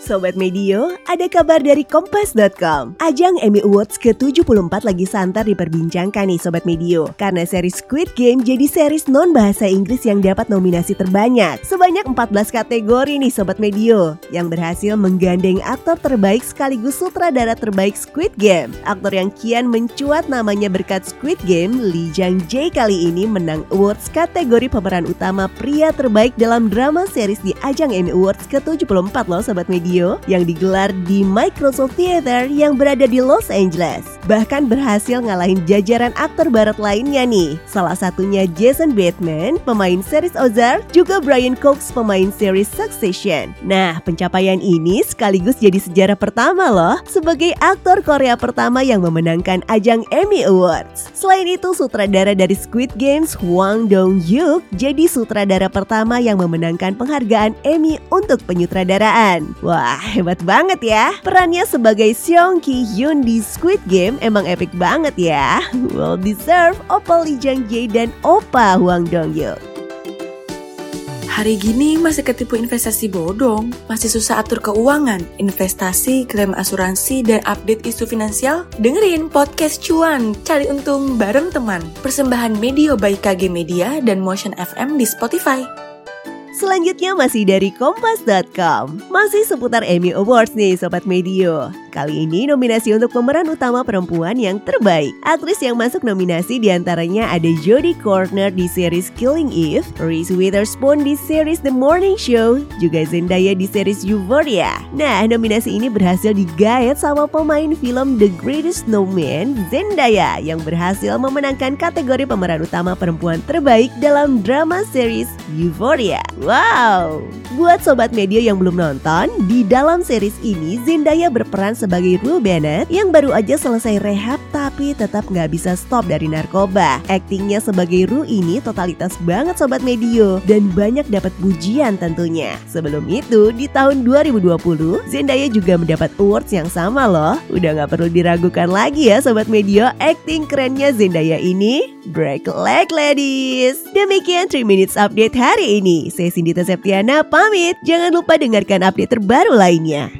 Sobat Medio, ada kabar dari Kompas.com. Ajang Emmy Awards ke-74 lagi santar diperbincangkan nih Sobat Medio. Karena series Squid Game jadi series non-bahasa Inggris yang dapat nominasi terbanyak. Sebanyak 14 kategori nih Sobat Medio. Yang berhasil menggandeng aktor terbaik sekaligus sutradara terbaik Squid Game. Aktor yang kian mencuat namanya berkat Squid Game, Lee Jang Jae kali ini menang awards kategori pemeran utama pria terbaik dalam drama series di ajang Emmy Awards ke-74 loh Sobat Medio yang digelar di Microsoft Theater yang berada di Los Angeles. Bahkan berhasil ngalahin jajaran aktor barat lainnya nih. Salah satunya Jason Bateman, pemain series Ozark, juga Brian Cox, pemain series Succession. Nah, pencapaian ini sekaligus jadi sejarah pertama loh sebagai aktor Korea pertama yang memenangkan ajang Emmy Awards. Selain itu, sutradara dari Squid Games, Hwang Dong-hyuk, jadi sutradara pertama yang memenangkan penghargaan Emmy untuk penyutradaraan. Wah, hebat banget ya. Perannya sebagai Seong Ki Hyun di Squid Game emang epic banget ya. Well deserve Opa Lee Jang Jae dan Opa Hwang Dong Hyuk. Hari gini masih ketipu investasi bodong, masih susah atur keuangan, investasi, klaim asuransi, dan update isu finansial? Dengerin podcast Cuan, cari untung bareng teman. Persembahan Media by KG Media dan Motion FM di Spotify. Selanjutnya masih dari Kompas.com Masih seputar Emmy Awards nih Sobat Medio Kali ini nominasi untuk pemeran utama perempuan yang terbaik. Aktris yang masuk nominasi di antaranya ada Jodie Corner di series Killing Eve, Reese Witherspoon di series The Morning Show, juga Zendaya di series Euphoria. Nah, nominasi ini berhasil digayat sama pemain film The Greatest Snowman, Zendaya, yang berhasil memenangkan kategori pemeran utama perempuan terbaik dalam drama series Euphoria. Wow! Buat sobat media yang belum nonton, di dalam series ini Zendaya berperan sebagai Rue Bennett yang baru aja selesai rehab tapi tetap nggak bisa stop dari narkoba. Aktingnya sebagai Rue ini totalitas banget sobat medio dan banyak dapat pujian tentunya. Sebelum itu di tahun 2020 Zendaya juga mendapat awards yang sama loh. Udah nggak perlu diragukan lagi ya sobat medio, akting kerennya Zendaya ini break leg ladies. Demikian 3 minutes update hari ini. Saya Cindy Septiana pamit. Jangan lupa dengarkan update terbaru lainnya.